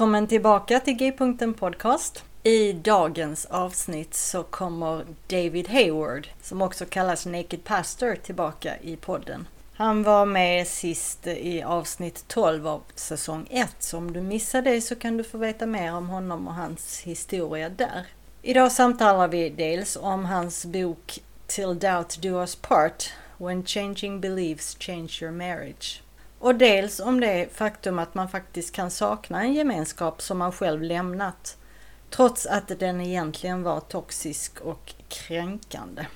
Välkommen tillbaka till G-punkten Podcast. I dagens avsnitt så kommer David Hayward, som också kallas Naked Pastor, tillbaka i podden. Han var med sist i avsnitt 12 av säsong 1, så om du missar det så kan du få veta mer om honom och hans historia där. Idag samtalar vi dels om hans bok Till Doubt Do Us Part, When Changing Beliefs Change Your Marriage. Och dels om det faktum att man faktiskt kan sakna en gemenskap som man själv lämnat trots att den egentligen var toxisk och kränkande.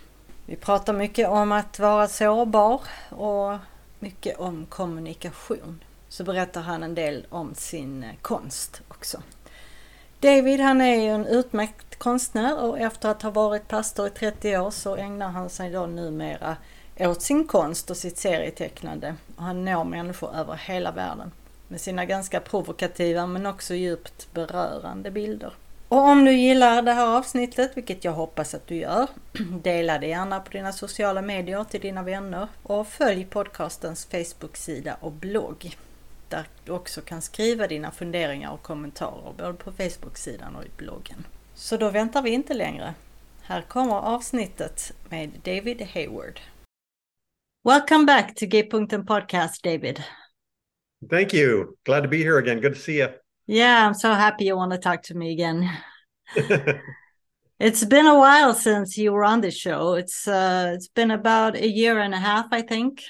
Vi pratar mycket om att vara sårbar och mycket om kommunikation. Så berättar han en del om sin eh, konst också. David han är ju en utmärkt konstnär och efter att ha varit pastor i 30 år så ägnar han sig då numera åt sin konst och sitt serietecknande. Och han når människor över hela världen med sina ganska provokativa men också djupt berörande bilder. Och om du gillar det här avsnittet, vilket jag hoppas att du gör, dela det gärna på dina sociala medier till dina vänner och följ podcastens Facebook-sida och blogg där du också kan skriva dina funderingar och kommentarer både på Facebook-sidan och i bloggen. Så då väntar vi inte längre. Här kommer avsnittet med David Hayward. Welcome back to G-punkten podcast, David. Thank you. Glad to be here again. Good to see you. Yeah, I'm so happy you want to talk to me again. it's been a while since you were on the show. It's uh, it's been about a year and a half, I think.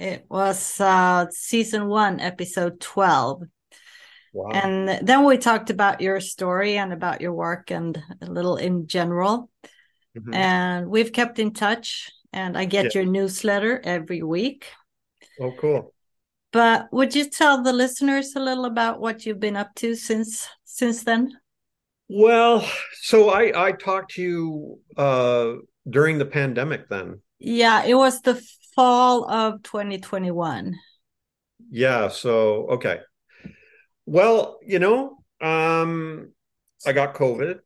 It was uh, season one, episode twelve. Wow. And then we talked about your story and about your work and a little in general. Mm-hmm. And we've kept in touch. And I get yeah. your newsletter every week. Oh, cool. But would you tell the listeners a little about what you've been up to since since then? Well, so I I talked to you uh during the pandemic then. Yeah, it was the fall of 2021. Yeah, so okay. Well, you know, um I got COVID.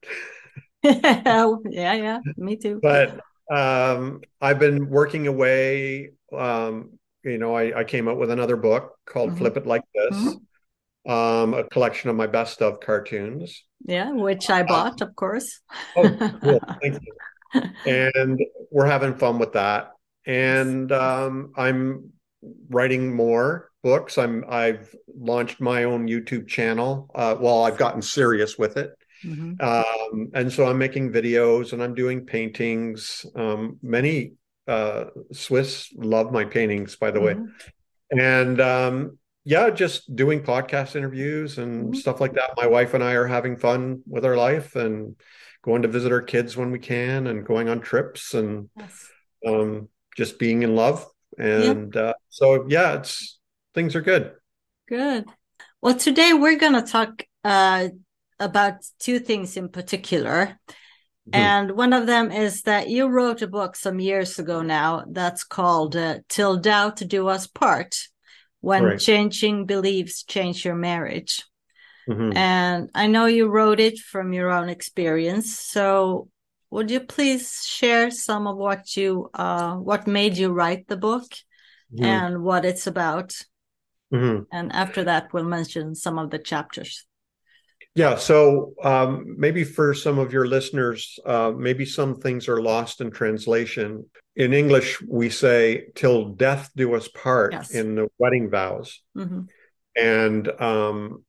yeah, yeah, me too. But um I've been working away um you know, I, I came out with another book called mm-hmm. Flip It Like This, mm-hmm. um, a collection of my best of cartoons. Yeah, which I uh, bought, uh, of course. oh, cool. Thank you. And we're having fun with that. And um, I'm writing more books. I'm I've launched my own YouTube channel. Uh, well, I've gotten serious with it. Mm-hmm. Um, and so I'm making videos and I'm doing paintings. Um, many uh, Swiss love my paintings, by the mm-hmm. way. And um, yeah, just doing podcast interviews and mm-hmm. stuff like that. My wife and I are having fun with our life and going to visit our kids when we can and going on trips and yes. um, just being in love. And uh, so, yeah, it's things are good. Good. Well, today we're going to talk uh, about two things in particular. Mm-hmm. And one of them is that you wrote a book some years ago now that's called uh, Til Doubt Do Us Part When right. Changing Beliefs Change Your Marriage. Mm-hmm. And I know you wrote it from your own experience. So would you please share some of what you uh, what made you write the book mm-hmm. and what it's about? Mm-hmm. And after that, we'll mention some of the chapters. Yeah, so um, maybe for some of your listeners, uh, maybe some things are lost in translation. In English, we say "till death do us part" yes. in the wedding vows, mm-hmm. and um,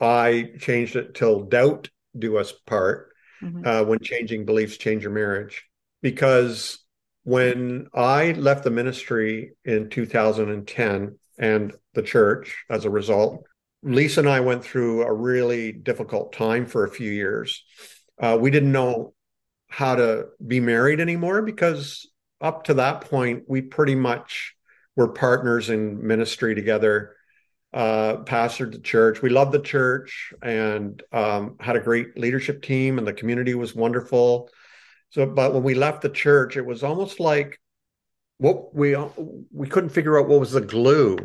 I changed it "till doubt do us part" mm-hmm. uh, when changing beliefs change your marriage, because when I left the ministry in 2010 and the church as a result, Lisa and I went through a really difficult time for a few years. Uh, we didn't know how to be married anymore because up to that point, we pretty much were partners in ministry together, uh, pastored the church. We loved the church and um, had a great leadership team, and the community was wonderful. So, but when we left the church, it was almost like what we we couldn't figure out what was the glue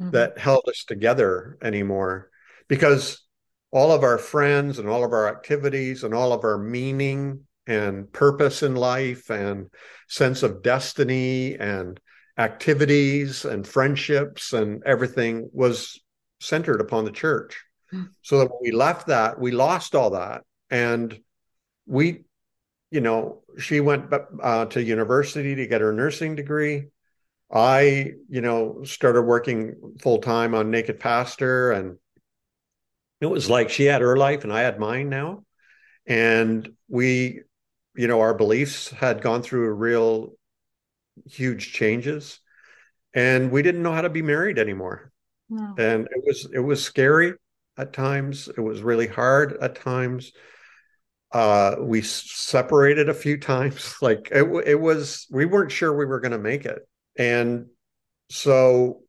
mm-hmm. that held us together anymore because all of our friends and all of our activities and all of our meaning and purpose in life and sense of destiny and activities and friendships and everything was centered upon the church. Mm-hmm. So that when we left that, we lost all that. And we, you know, she went uh, to university to get her nursing degree. I, you know, started working full time on Naked Pastor, and it was like she had her life and I had mine now. And we, you know, our beliefs had gone through a real huge changes, and we didn't know how to be married anymore. No. And it was it was scary at times. It was really hard at times. Uh, we separated a few times. Like it, it was, we weren't sure we were going to make it. And so,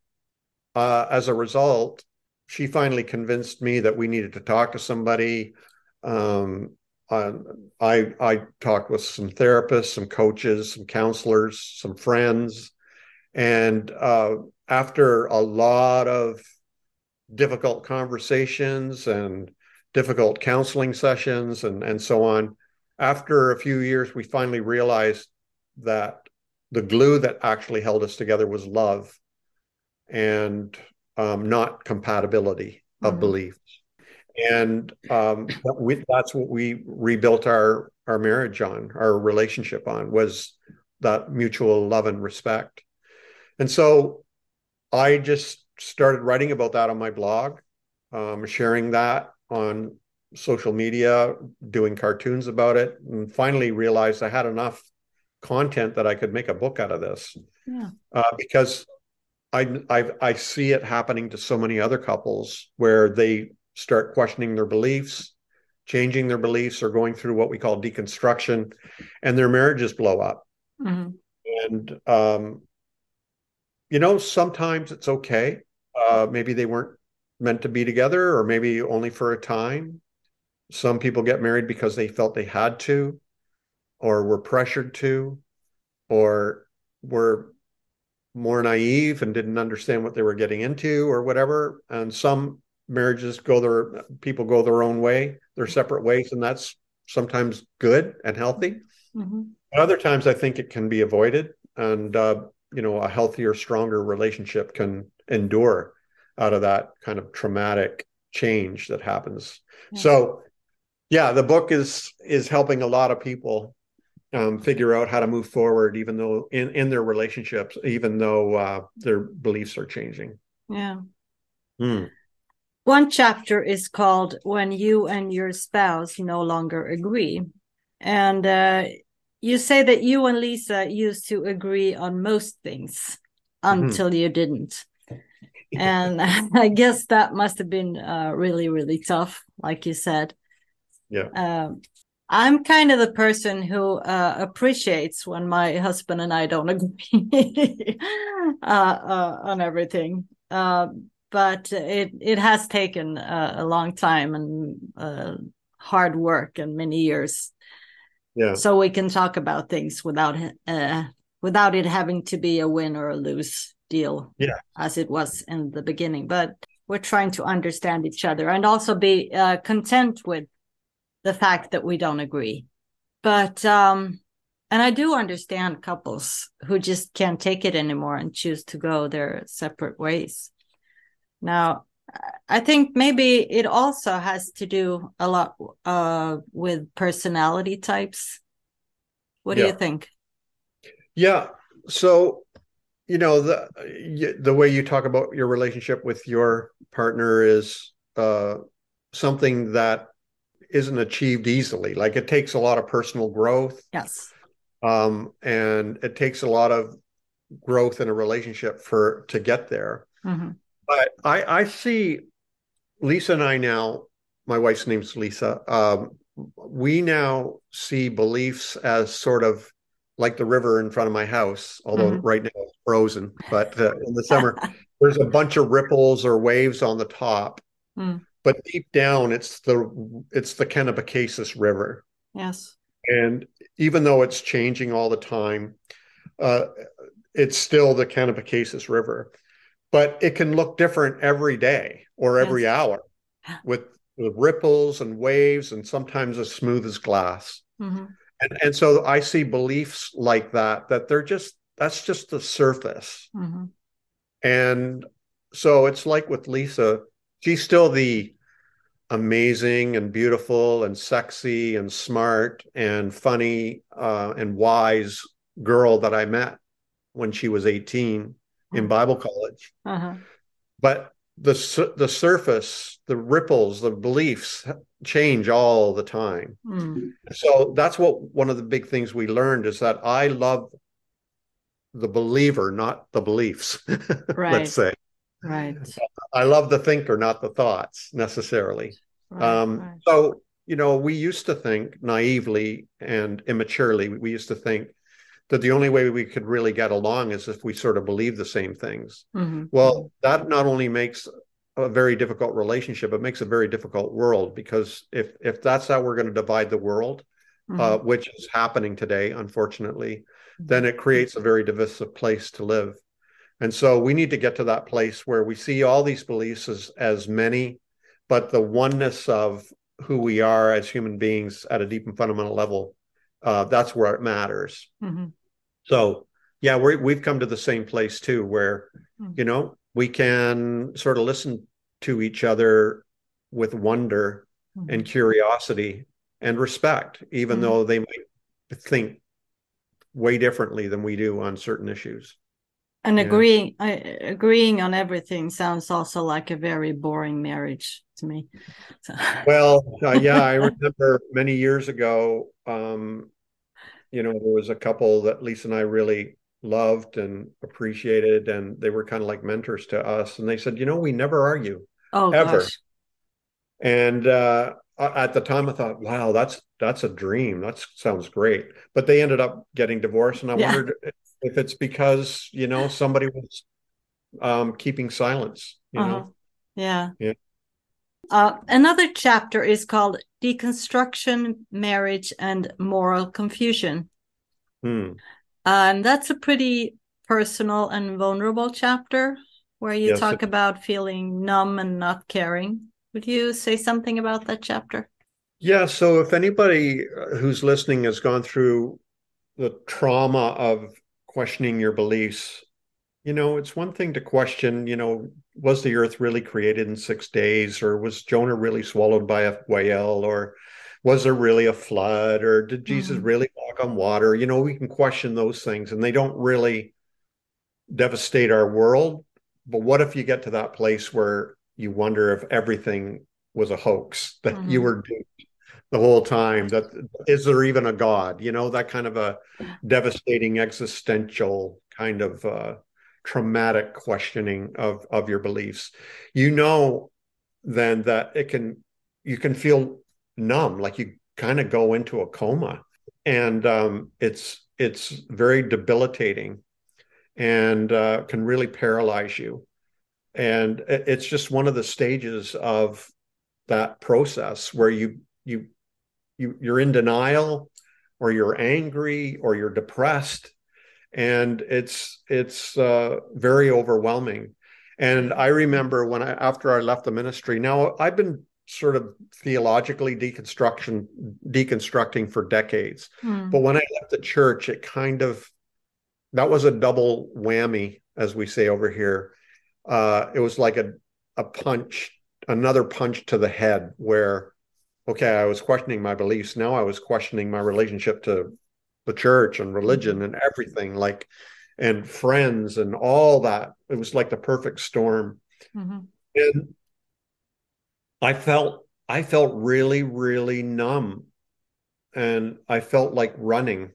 uh, as a result, she finally convinced me that we needed to talk to somebody. Um, I I talked with some therapists, some coaches, some counselors, some friends, and uh, after a lot of difficult conversations and difficult counseling sessions and and so on, after a few years, we finally realized that the glue that actually held us together was love and um, not compatibility of mm-hmm. beliefs. And um, we, that's what we rebuilt our our marriage on, our relationship on, was that mutual love and respect. And so I just started writing about that on my blog, um, sharing that on social media, doing cartoons about it, and finally realized I had enough content that I could make a book out of this. Yeah. Uh, because I, I I see it happening to so many other couples where they start questioning their beliefs, changing their beliefs, or going through what we call deconstruction, and their marriages blow up. Mm-hmm. And um, you know, sometimes it's okay. Uh, maybe they weren't meant to be together, or maybe only for a time. Some people get married because they felt they had to or were pressured to or were more naive and didn't understand what they were getting into or whatever and some marriages go their people go their own way their separate ways and that's sometimes good and healthy mm-hmm. other times i think it can be avoided and uh, you know a healthier stronger relationship can endure out of that kind of traumatic change that happens yeah. so yeah the book is is helping a lot of people um, figure out how to move forward, even though in, in their relationships, even though uh, their beliefs are changing. Yeah. Hmm. One chapter is called When You and Your Spouse No Longer Agree. And uh, you say that you and Lisa used to agree on most things mm-hmm. until mm-hmm. you didn't. and I guess that must have been uh, really, really tough, like you said. Yeah. Um, I'm kind of the person who uh, appreciates when my husband and I don't agree uh, uh, on everything. Uh, but it it has taken a long time and uh, hard work and many years. Yeah. So we can talk about things without uh, without it having to be a win or a lose deal. Yeah. As it was in the beginning, but we're trying to understand each other and also be content with the fact that we don't agree. But um and I do understand couples who just can't take it anymore and choose to go their separate ways. Now, I think maybe it also has to do a lot uh, with personality types. What do Yeah. you think? Yeah. So, you know, the the way you talk about your relationship with your partner is uh, something that isn't achieved easily. Like it takes a lot of personal growth, Yes. um, and it takes a lot of growth in a relationship for to get there. Mhm. But I, I see Lisa and I now, my wife's name's Lisa. Um, we now see beliefs as sort of like the river in front of my house, although Mhm. right now it's frozen. But uh, in the summer, there's a bunch of ripples or waves on the top. Mm. But deep down, it's the it's the Kennebecasis River. Yes. And even though it's changing all the time, uh, it's still the Kennebecasis River. But it can look different every day or every Yes. hour with, with ripples and waves and sometimes as smooth as glass. Mhm. And, and so I see beliefs like that, that they're just, that's just the surface. Mhm. And so it's like with Lisa, she's still the amazing and beautiful and sexy and smart and funny uh, and wise girl that I met when she was 18 in Mhm. Bible college. Uh-huh. But the the surface, the ripples, the beliefs change all the time. Mm. So that's what one of the big things we learned is that I love the believer, not the beliefs. Right. Let's say Right. I love the thinker, not the thoughts necessarily. Right. Um, right. So, you know, we used to think naively and immaturely, we used to think that the only way we could really get along is if we sort of believe the same things. Mhm. Well, that not only makes a very difficult relationship, it makes a very difficult world because if if that's how we're going to divide the world, uh, Mhm. which is happening today, unfortunately, then it creates a very divisive place to live. And so we need to get to that place where we see all these beliefs as, as many, but the oneness of who we are as human beings at a deep and fundamental level, uh, that's where it matters. Mhm. So, yeah, we we've come to the same place too, where, Mhm. you know, we can sort of listen to each other with wonder Mhm. and curiosity and respect, even Mhm. though they might think way differently than we do on certain issues. And Yeah. agreeing, I, agreeing on everything sounds also like a very boring marriage to me. So, Well, uh, yeah, I remember many years ago, um, you know, there was a couple that Lisa and I really loved and appreciated, and they were kind of like mentors to us. And they said, you know, we never argue. oh Ever. gosh, And uh, at the time, I thought, wow, that's that's a dream. That sounds great. But they ended up getting divorced, and I Yeah. wondered if it's because you know somebody was um, keeping silence. You Uh-huh. know, yeah. Yeah. Uh, another chapter is called Deconstruction, Marriage, and Moral Confusion. Hmm. And that's a pretty personal and vulnerable chapter where you Yes, talk it- about feeling numb and not caring. Would you say something about that chapter? Yeah, so if anybody uh, who's listening has gone through the trauma of questioning your beliefs, you know, it's one thing to question, you know, was the earth really created in six days, or was Jonah really swallowed by a whale, or was there really a flood, or did Jesus Mhm. really walk on water? You know, we can question those things, and they don't really devastate our world. But what if you get to that place where you wonder if everything was a hoax, that you Mhm. were duped the whole time? That is there even a God? You know, that kind of a devastating existential kind of uh, traumatic questioning of of your beliefs. You know, then that it can you can feel numb, like you kind of go into a coma, and um, it's it's very debilitating and uh, can really paralyze you. And it's just one of the stages of that process where you you you you're in denial or you're angry or you're depressed. And it's it's uh, very overwhelming. And i remember when i after i left the ministry now i've been sort of theologically deconstruction deconstructing for decades. Hmm. but when i left the church it kind of that was a double whammy as we say over here. Uh, it was like a a punch, another punch to the head where, okay, I was questioning my beliefs. Now I was questioning my relationship to the church and religion and everything, like, and friends and all that. It was like the perfect storm. Mm-hmm. And I felt, I felt really, really numb. And I felt like running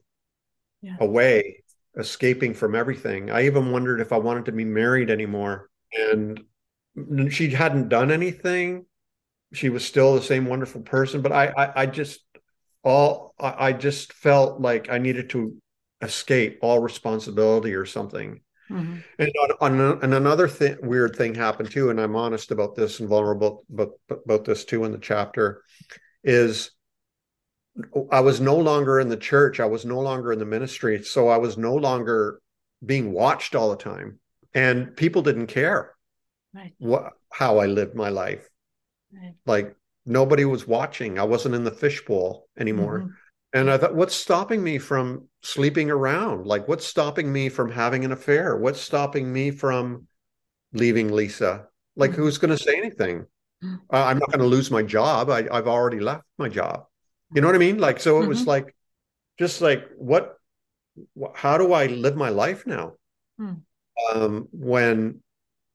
yeah. away, escaping from everything. I even wondered if I wanted to be married anymore. And she hadn't done anything. She was still the same wonderful person, but I, I, I just all I, I, just felt like I needed to escape all responsibility or something. Mm-hmm. And on, on, and another thing, weird thing happened too, and I'm honest about this and vulnerable about, about this too in the chapter, is I was no longer in the church. I was no longer in the ministry. So I was no longer being watched all the time. And people didn't care right. what how I lived my life. Right. Like nobody was watching. I wasn't in the fishbowl anymore. Mm-hmm. And I thought, what's stopping me from sleeping around? Like, what's stopping me from having an affair? What's stopping me from leaving Lisa? Like, mm-hmm. who's going to say anything? Mm-hmm. Uh, I'm not going to lose my job. I, have already left my job. You know what I mean? Like, so it was mm-hmm. like, just like, what, how do I live my life now? Hmm. Um, when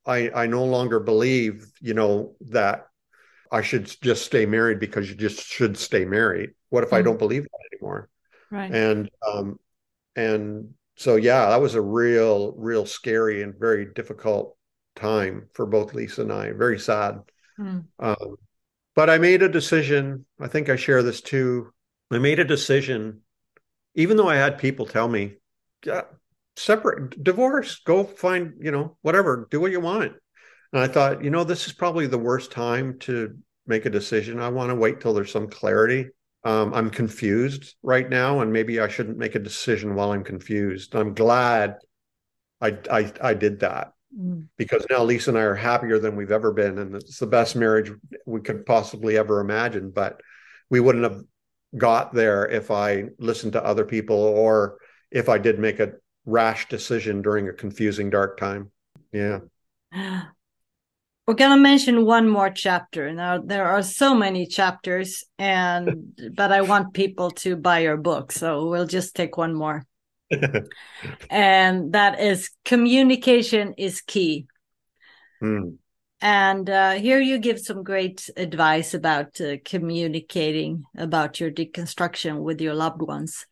I I no longer believe, you know, that I should just stay married because you just should stay married. What if mm-hmm. I don't believe that anymore? Right. And um and so yeah, that was a real real scary and very difficult time for both Lisa and I. Very sad. Mm. Um, but I made a decision. I think I share this too. I made a decision, even though I had people tell me, yeah, separate divorce go find you know whatever do what you want and i thought you know this is probably the worst time to make a decision i want to wait till there's some clarity um, i'm confused right now and maybe i shouldn't make a decision while i'm confused i'm glad i i, I did that mm. because now lisa and i are happier than we've ever been and it's the best marriage we could possibly ever imagine but we wouldn't have got there if i listened to other people or if i did make a rash decision during a confusing dark time. Yeah. We're going to mention one more chapter. Now there are so many chapters and but I want people to buy your book, so we'll just take one more. and that is communication is key. Hmm. And uh, here you give some great advice about uh, communicating about your deconstruction with your loved ones.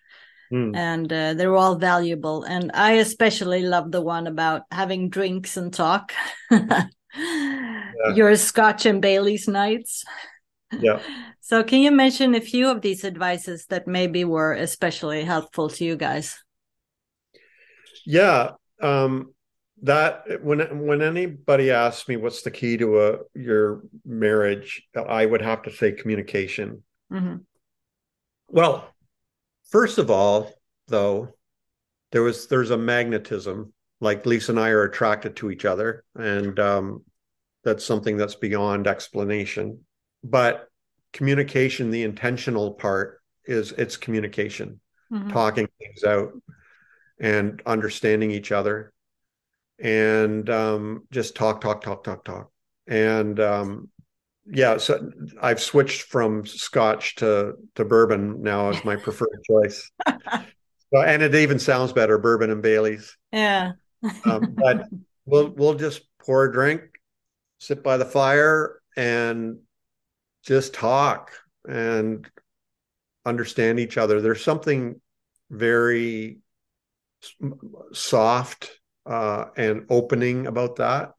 Mm. And uh, they're all valuable. And I especially love the one about having drinks and talk. yeah. Your Scotch and Bailey's nights. Yeah. So, can you mention a few of these advices that maybe were especially helpful to you guys? Yeah. Um, that when when anybody asks me what's the key to a your marriage, I would have to say communication. Mm-hmm. Well, First of all, though, there was there's a magnetism. Like Lisa and I are attracted to each other, and um, that's something that's beyond explanation. But communication, the intentional part, is it's communication, mm-hmm. talking things out, and understanding each other, and um, just talk, talk, talk, talk, talk, and um, yeah, so I've switched from Scotch to to bourbon now as my preferred choice. So, and it even sounds better, bourbon and Bailey's. Yeah. Um, but we'll we'll just pour a drink, sit by the fire, and just talk and understand each other. There's something very soft uh, and opening about that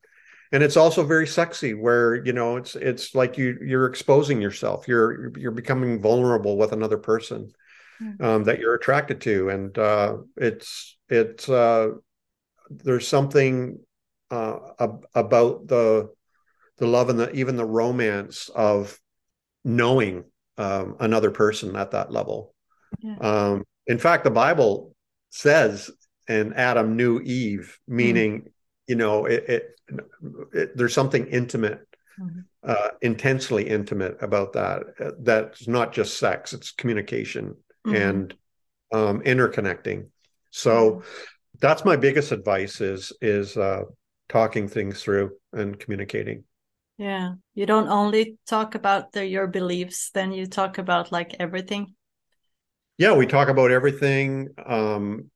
and it's also very sexy where you know it's it's like you you're exposing yourself you're you're becoming vulnerable with another person hmm. um, that you're attracted to and uh, it's it's uh, there's something uh, ab- about the the love and the even the romance of knowing um, another person at that level yeah. um, in fact the bible says and adam knew eve hmm. meaning mm you know it, it, it there's something intimate mm-hmm. uh, intensely intimate about that that's not just sex it's communication mm-hmm. and um, interconnecting so mm-hmm. That's my biggest advice is is uh, talking things through and communicating Yeah. You don't only talk about the, your beliefs, then you talk about like everything. Yeah, we talk about everything. Um,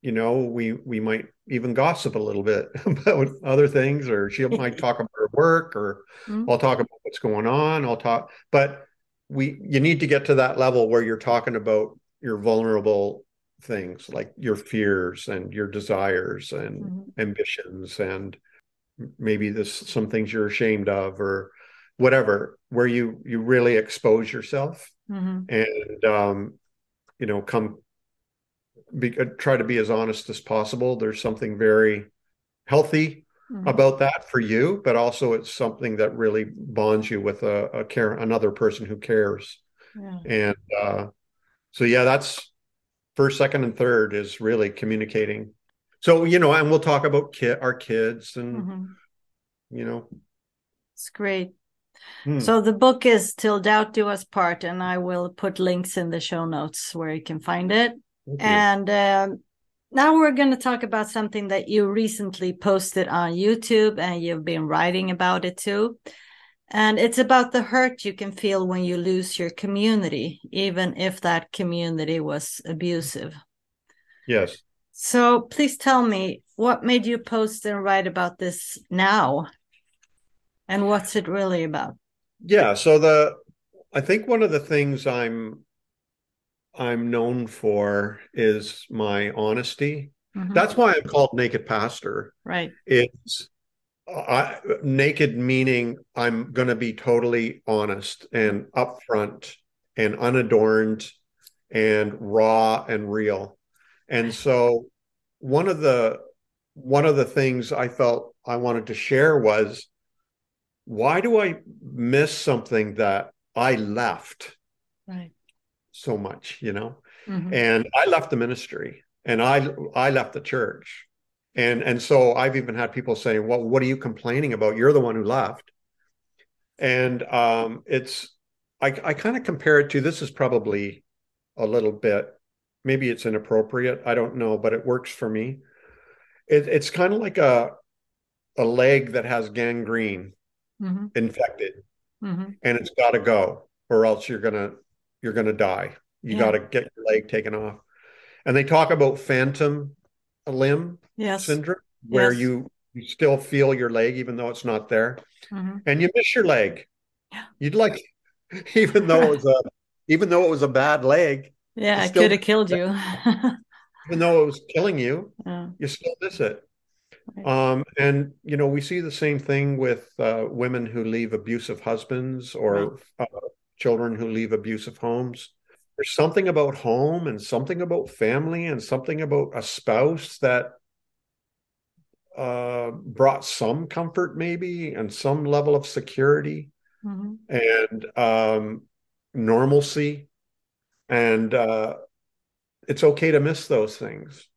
you know, we we might even gossip a little bit about other things, or she might talk about her work, or mm-hmm. I'll talk about what's going on. I'll talk, but we you need to get to that level where you're talking about your vulnerable things like your fears and your desires and mm-hmm. ambitions and maybe this some things you're ashamed of or whatever where you you really expose yourself mm-hmm. and um you know come be, uh, try to be as honest as possible there's something very healthy mm-hmm. about that for you but also it's something that really bonds you with a, a care another person who cares yeah. and uh so yeah that's first second and third is really communicating. So you know and we'll talk about kid our kids and mm-hmm. you know. It's great. Hmm. so the book is till doubt do us part and i will put links in the show notes where you can find it. And um, now we're going to talk about something that you recently posted on youtube and you've been writing about it too and it's about the hurt you can feel when you lose your community, even if that community was abusive. Yes. So please tell me what made you post and write about this now? And what's it really about? Yeah. So the I think one of the things I'm I'm known for is my honesty. Mm-hmm. That's why I'm called Naked Pastor. Right. It's I, naked meaning I'm going to be totally honest and upfront and unadorned and raw and real. And so one of the one of the things I felt I wanted to share was why do I miss something that I left right so much, you know? Mm-hmm. And I left the ministry and I I left the church and and so I've even had people saying, "Well, what are you complaining about? You're the one who left." And um, it's I, I kind of compare it to this is probably a little bit maybe it's inappropriate. I don't know, but it works for me. It, it's kind of like a a leg that has gangrene mm-hmm. infected, mm-hmm. and it's got to go, or else you're gonna you're gonna die. You yeah. got to get your leg taken off. And they talk about phantom limb yes. syndrome, where yes. you you still feel your leg even though it's not there, mm-hmm. and you miss your leg. Yeah. You'd like, even though it was a even though it was a bad leg. Yeah, it could have killed you. even though it was killing you, yeah. you still miss it. Right. Um, and you know, we see the same thing with uh, women who leave abusive husbands or right. uh, children who leave abusive homes there's something about home and something about family and something about a spouse that uh, brought some comfort maybe and some level of security mm-hmm. and um, normalcy and uh, it's okay to miss those things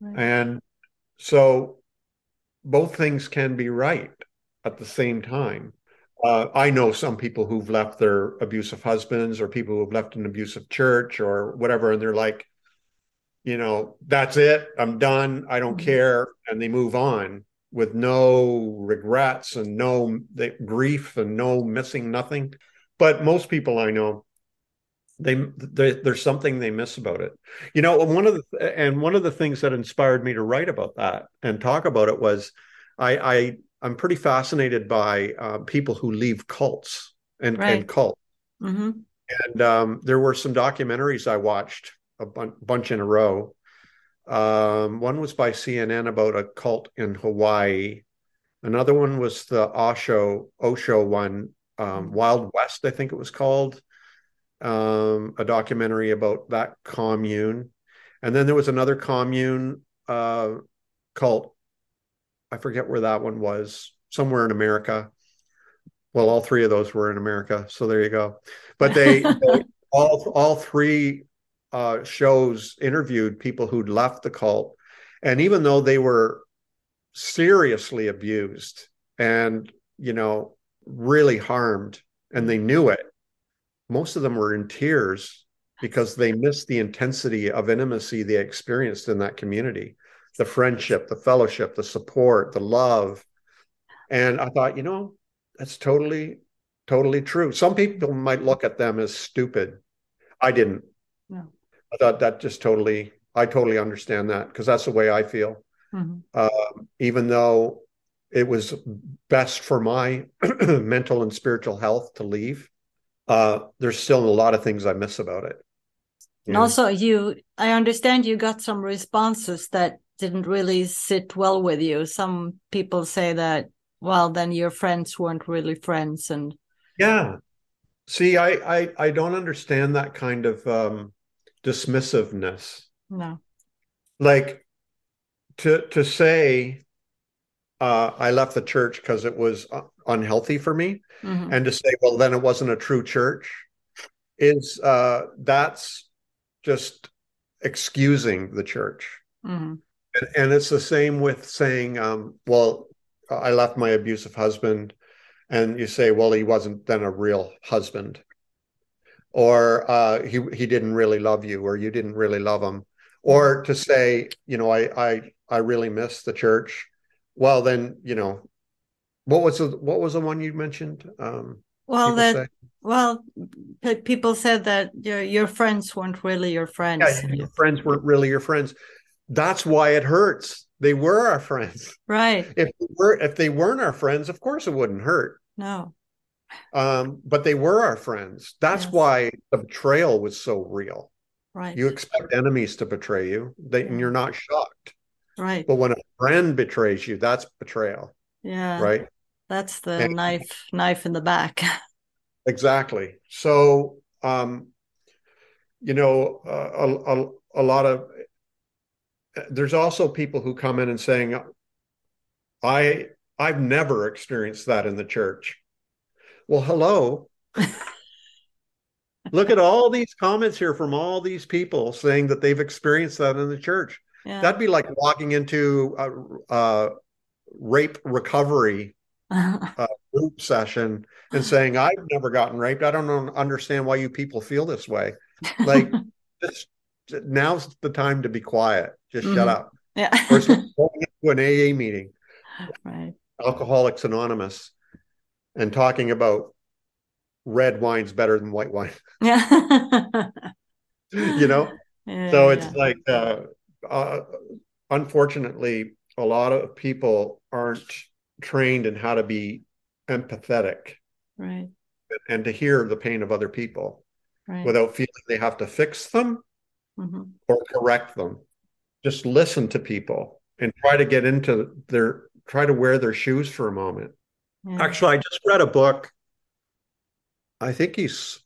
right. and so both things can be right at the same time uh, I know some people who've left their abusive husbands or people who've left an abusive church or whatever, and they're like, you know, that's it. I'm done. I don't mm-hmm. care, and they move on with no regrets and no grief and no missing nothing. But most people I know, they, they, there's something they miss about it. You know, one of the and one of the things that inspired me to write about that and talk about it was I, I I'm pretty fascinated by uh, people who leave cults and, right. and cults. Mm-hmm. And um, there were some documentaries I watched a bunch in a row. Um, one was by CNN about a cult in Hawaii. Another one was the Osho Osho one, um, mm-hmm. Wild West, I think it was called. Um, a documentary about that commune. And then there was another commune uh, cult I forget where that one was, somewhere in America. Well, all three of those were in America, so there you go. But they, they all all three uh, shows interviewed people who'd left the cult, and even though they were seriously abused and you know really harmed, and they knew it, most of them were in tears because they missed the intensity of intimacy they experienced in that community the friendship, the fellowship, the support, the love. And I thought, you know, that's totally totally true. Some people might look at them as stupid. I didn't. No. I thought that just totally. I totally understand that because that's the way I feel. Mm-hmm. Uh, even though it was best for my mental and spiritual health to leave, uh, there's still a lot of things I miss about it. And also, you, I understand you got some responses that didn't really sit well with you. Some people say that, well, then your friends weren't really friends, and yeah. See, I I, I don't understand that kind of um, dismissiveness. No. Like to to say uh, I left the church because it was unhealthy for me, mm-hmm. and to say, well, then it wasn't a true church, is uh, that's just excusing the church. Mm-hmm. And, and, it's the same with saying, um, well, I left my abusive husband, and you say, well, he wasn't then a real husband, or uh, he he didn't really love you, or you didn't really love him, or to say, you know, I I I really miss the church. Well, then you know, what was the what was the one you mentioned? Um, well, that say? well, people said that your your friends weren't really your friends. Yeah, your friends weren't really your friends. That's why it hurts. They were our friends, right? If they were if they weren't our friends, of course it wouldn't hurt. No. Um, but they were our friends. That's yes. why the betrayal was so real. Right. You expect enemies to betray you, they, and you're not shocked. Right. But when a friend betrays you, that's betrayal. Yeah. Right. That's the and, knife knife in the back. exactly. So, um, you know, uh, a, a, a lot of there's also people who come in and saying, I I've never experienced that in the church. Well, hello. Look at all these comments here from all these people saying that they've experienced that in the church. Yeah. That'd be like walking into a, a rape recovery uh, group session and saying, "I've never gotten raped. I don't understand why you people feel this way." Like, just now's the time to be quiet. Just mm-hmm. shut up. Yeah. First, going into an AA meeting, right? Alcoholics Anonymous, and talking about red wine's better than white wine. Yeah. you know? Yeah, so it's yeah. like uh, uh, unfortunately a lot of people aren't trained in how to be empathetic. Right. And to hear the pain of other people right. without feeling they have to fix them mm-hmm. or correct them. Just listen to people and try to get into their try to wear their shoes for a moment. Yeah. Actually, I just read a book. I think he's,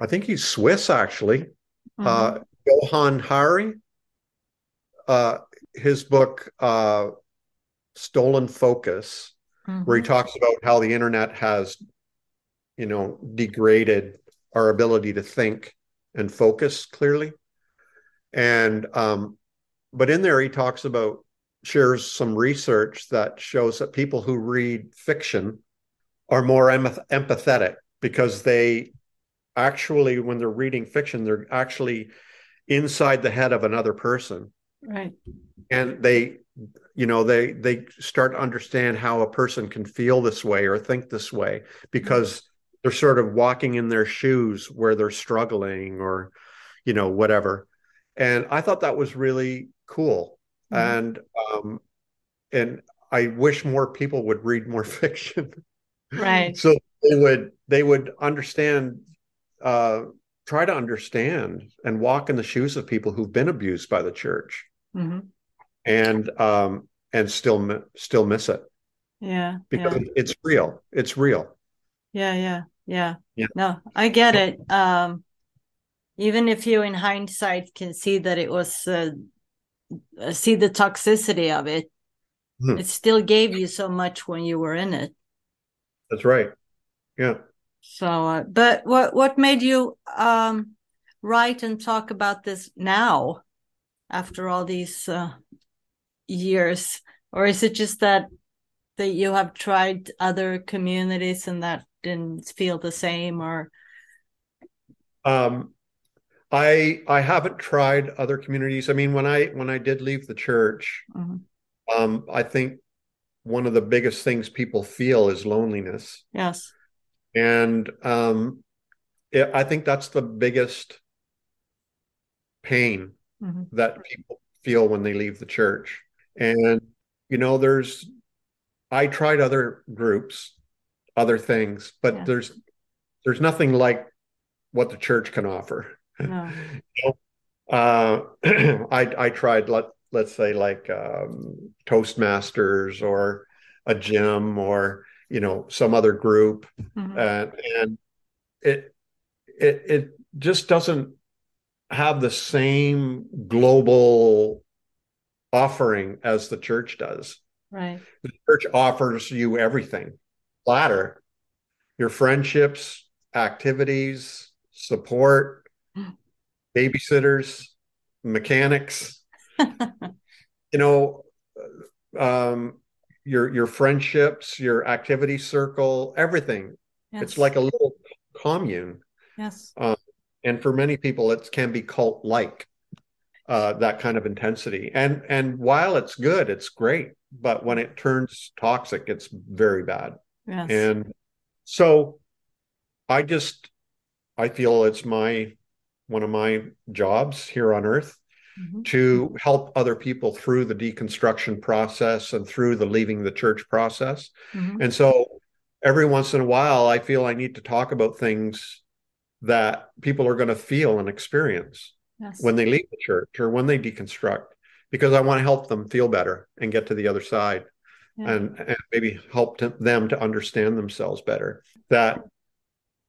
I think he's Swiss actually. Mm-hmm. Uh, Johann Hari. Uh, his book uh, "Stolen Focus," mm-hmm. where he talks about how the internet has, you know, degraded our ability to think and focus clearly. And um, but in there, he talks about shares some research that shows that people who read fiction are more em- empathetic because they actually when they're reading fiction they're actually inside the head of another person. Right. And they you know they they start to understand how a person can feel this way or think this way because they're sort of walking in their shoes where they're struggling or you know whatever and i thought that was really cool mm-hmm. and um, and I wish more people would read more fiction. Right. so they would they would understand uh, try to understand and walk in the shoes of people who've been abused by the church mm-hmm. and um, and still still miss it yeah because yeah. it's real it's real yeah yeah yeah yeah no i get it um even if you in hindsight can see that it was uh, see the toxicity of it Hmm. it still gave you so much when you were in it. That's right. Yeah. So uh, but what what made you um write and talk about this now after all these uh, years? Or is it just that that you have tried other communities and that didn't feel the same or? Um I I haven't tried other communities. I mean, when I when I did leave the church, mm-hmm. um, I think one of the biggest things people feel is loneliness. Yes. And um, it, I think that's the biggest pain mm-hmm. that people feel when they leave the church. And, you know, there's, I tried other groups, other things, but yeah. there's, there's nothing like what the church can offer. No. you know, uh, I, I tried, let, let's say like um, Toastmasters or a gym or, you know, some other group. Mm-hmm. And, and it, it, it just doesn't have the same global offering as the church does. Right. The church offers you everything ladder, your friendships, activities, support, babysitters, mechanics, you know, um, your your friendships, your activity circle, everything. Yes. It's like a little commune. Yes. Um, and for many people it can be cult like uh, that kind of intensity and and while it's good it's great but when it turns toxic it's very bad yes. and so i just i feel it's my one of my jobs here on earth mm-hmm. to help other people through the deconstruction process and through the leaving the church process mm-hmm. and so every once in a while i feel i need to talk about things that people are going to feel and experience yes. when they leave the church or when they deconstruct because I want to help them feel better and get to the other side yeah. and, and maybe help to, them to understand themselves better that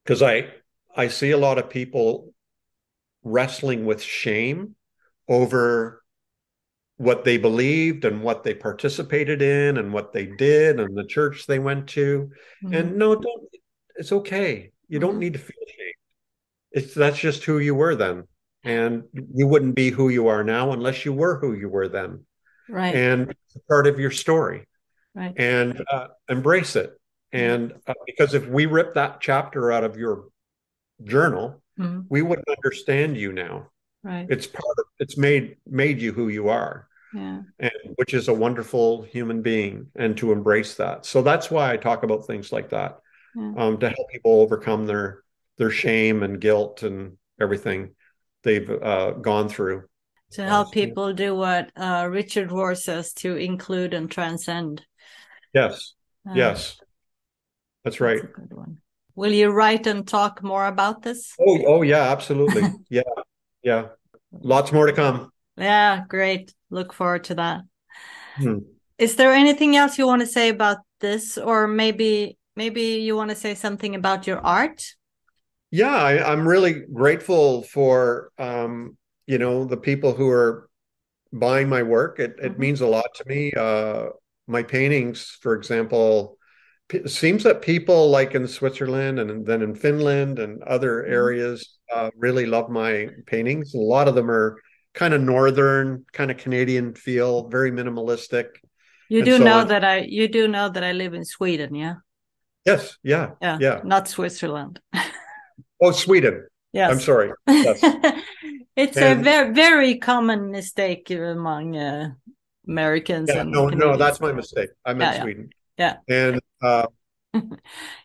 because I I see a lot of people wrestling with shame over what they believed and what they participated in and what they did and the church they went to. Mm-hmm. and no don't it's okay. You don't mm-hmm. need to feel shame it's that's just who you were then. And you wouldn't be who you are now unless you were who you were then. Right. And it's part of your story. Right. And uh, embrace it. And uh, because if we rip that chapter out of your journal mm-hmm. we wouldn't understand you now right it's part of it's made made you who you are yeah and which is a wonderful human being and to embrace that so that's why i talk about things like that yeah. um, to help people overcome their their shame and guilt and everything they've uh, gone through. To help people do what uh, Richard Rohr says to include and transcend. Yes. Uh, yes. That's right. That's good one. Will you write and talk more about this? Oh, oh yeah, absolutely. yeah. Yeah. Lots more to come. Yeah, great. Look forward to that. Hmm. Is there anything else you want to say about this or maybe maybe you want to say something about your art? yeah I, am really grateful for um, you know the people who are buying my work it, it mm-hmm. means a lot to me uh, my paintings for example it seems that people like in switzerland and then in finland and other mm-hmm. areas uh, really love my paintings a lot of them are kind of northern kind of canadian feel very minimalistic you do so know on. that i you do know that i live in sweden yeah yes yeah yeah yeah not switzerland Oh, Sweden. Yes. I'm sorry. Yes. it's and, a very very common mistake among uh, Americans. Yeah, no, Canadians. no, that's my mistake. I meant yeah, Sweden. Yeah. And uh,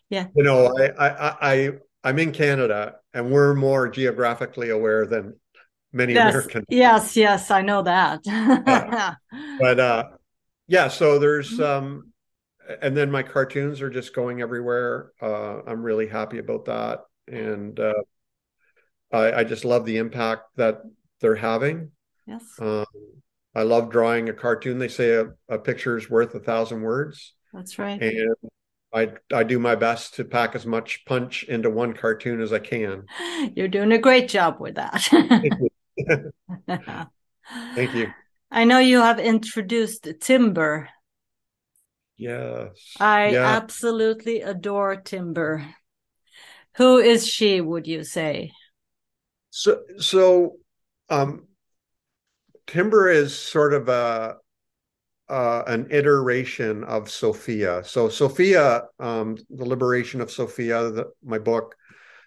yeah, you know, I, I, I, I'm in Canada, and we're more geographically aware than many yes, Americans. Yes, yes, I know that. yeah. But uh, yeah, so there's mm-hmm. um, and then my cartoons are just going everywhere. Uh, I'm really happy about that and uh, I, I, just love the impact that they're having. Yes. Um, I love drawing a cartoon. They say a, a picture is worth a thousand words. That's right. And I I do my best to pack as much punch into one cartoon as I can. You're doing a great job with that. Thank you. Thank you. I know you have introduced timber. Yes. I yeah. absolutely adore timber. Who is she, would you say? So, so um, Timber is sort of a uh, an iteration of Sophia. So Sophia, um, the liberation of Sophia, the, my book.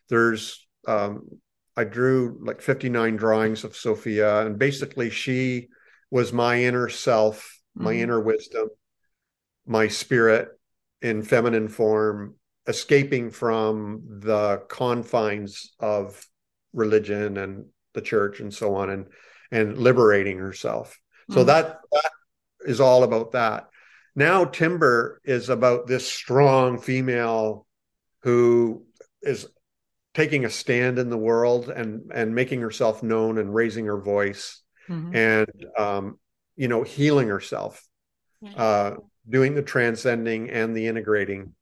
There's um, I drew like 59 drawings of Sophia, and basically she was my inner self, my mm-hmm. inner wisdom, my spirit in feminine form escaping from the confines of religion and the church and so on and and liberating herself so mm. that that is all about that now timber is about this strong female who is taking a stand in the world and and making herself known and raising her voice mm-hmm. and um, you know healing herself uh, doing the transcending and the integrating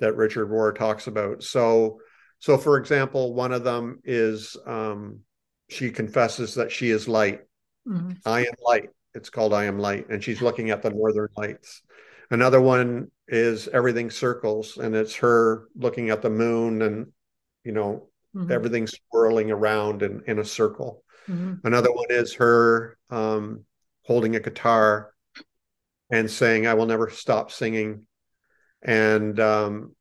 that Richard Rohr talks about. So, so for example, one of them is um, she confesses that she is light. Mm-hmm. I am light. It's called I am light, and she's looking at the northern lights. Another one is everything circles, and it's her looking at the moon, and you know mm-hmm. everything swirling around in in a circle. Mm-hmm. Another one is her um, holding a guitar and saying, I will never stop singing. And um,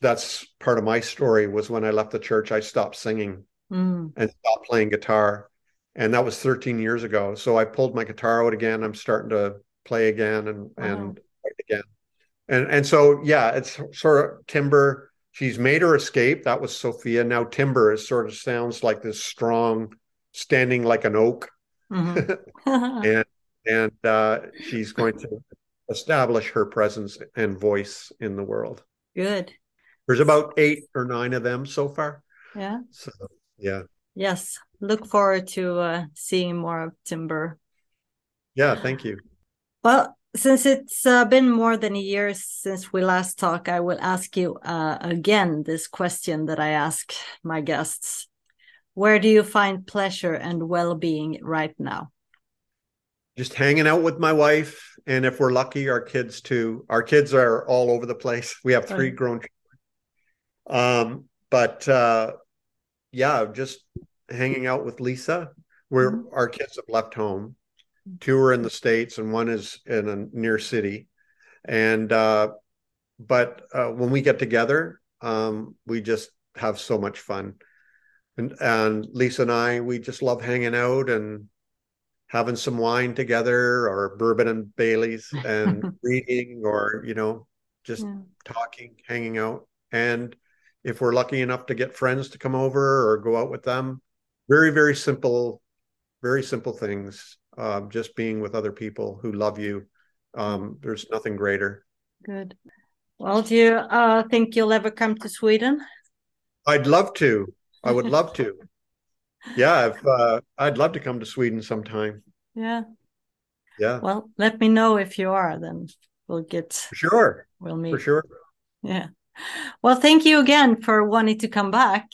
that's part of my story was when I left the church, I stopped singing mm. and stopped playing guitar. And that was 13 years ago. So I pulled my guitar out again. I'm starting to play again and, wow. and again. And, and so, yeah, it's sort of timber. She's made her escape. That was Sophia. Now timber is sort of sounds like this strong, standing like an oak. Mm-hmm. and and uh, she's going to establish her presence and voice in the world. Good. There's about eight or nine of them so far. Yeah. So yeah. Yes. Look forward to uh, seeing more of Timber. Yeah. Thank you. Well, since it's uh, been more than a year since we last talked, I will ask you uh, again this question that I ask my guests. Where do you find pleasure and well being right now? just hanging out with my wife and if we're lucky our kids too our kids are all over the place we have three grown children um but uh yeah just hanging out with lisa where mm-hmm. our kids have left home two are in the states and one is in a near city and uh but uh, when we get together um we just have so much fun and and lisa and i we just love hanging out and having some wine together or bourbon and Bailey's and reading or, you know, just yeah. talking, hanging out. And if we're lucky enough to get friends to come over or go out with them, very, very simple, very simple things. Uh, just being with other people who love you. Um, there's nothing greater. Good. Well, do you uh, think you'll ever come to Sweden? I'd love to. I would love to yeah, if, uh, I'd love to come to Sweden sometime. Yeah. Yeah. Well, let me know if you are, then we'll get. Sure. We'll meet. For sure. Yeah. Well, thank you again for wanting to come back,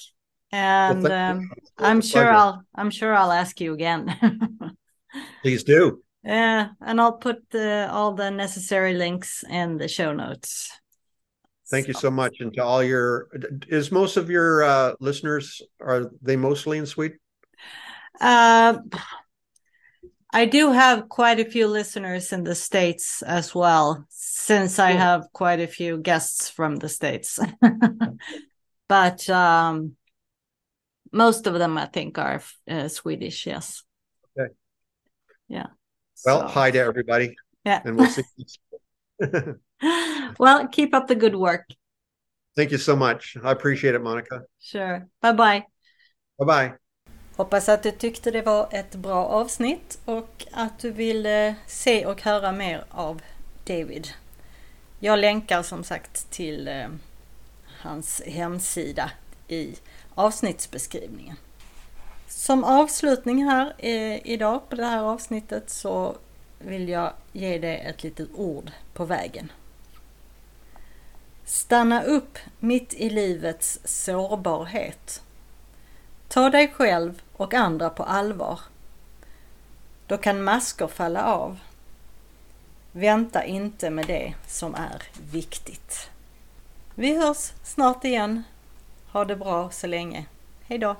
and well, um, I'm sure pleasure. I'll I'm sure I'll ask you again. Please do. Yeah, and I'll put all the necessary links in the show notes. Thank you so much, and to all your is most of your uh, listeners are they mostly in Sweden? Uh, I do have quite a few listeners in the states as well, since I have quite a few guests from the states. but um, most of them, I think, are uh, Swedish. Yes. Okay. Yeah. Well, so. hi to everybody. Yeah. And we'll see. well, keep up the good work. Thank you so much. I appreciate it, Monica. Sure. Bye bye. Bye bye. Hoppas att du tyckte det var ett bra avsnitt och att du vill se och höra mer av David. Jag länkar som sagt till eh, hans hemsida i avsnittsbeskrivningen. Som avslutning här eh, idag på det här avsnittet så vill jag ge dig ett litet ord på vägen. Stanna upp mitt i livets sårbarhet. Ta dig själv och andra på allvar. Då kan masker falla av. Vänta inte med det som är viktigt. Vi hörs snart igen. Ha det bra så länge. Hejdå!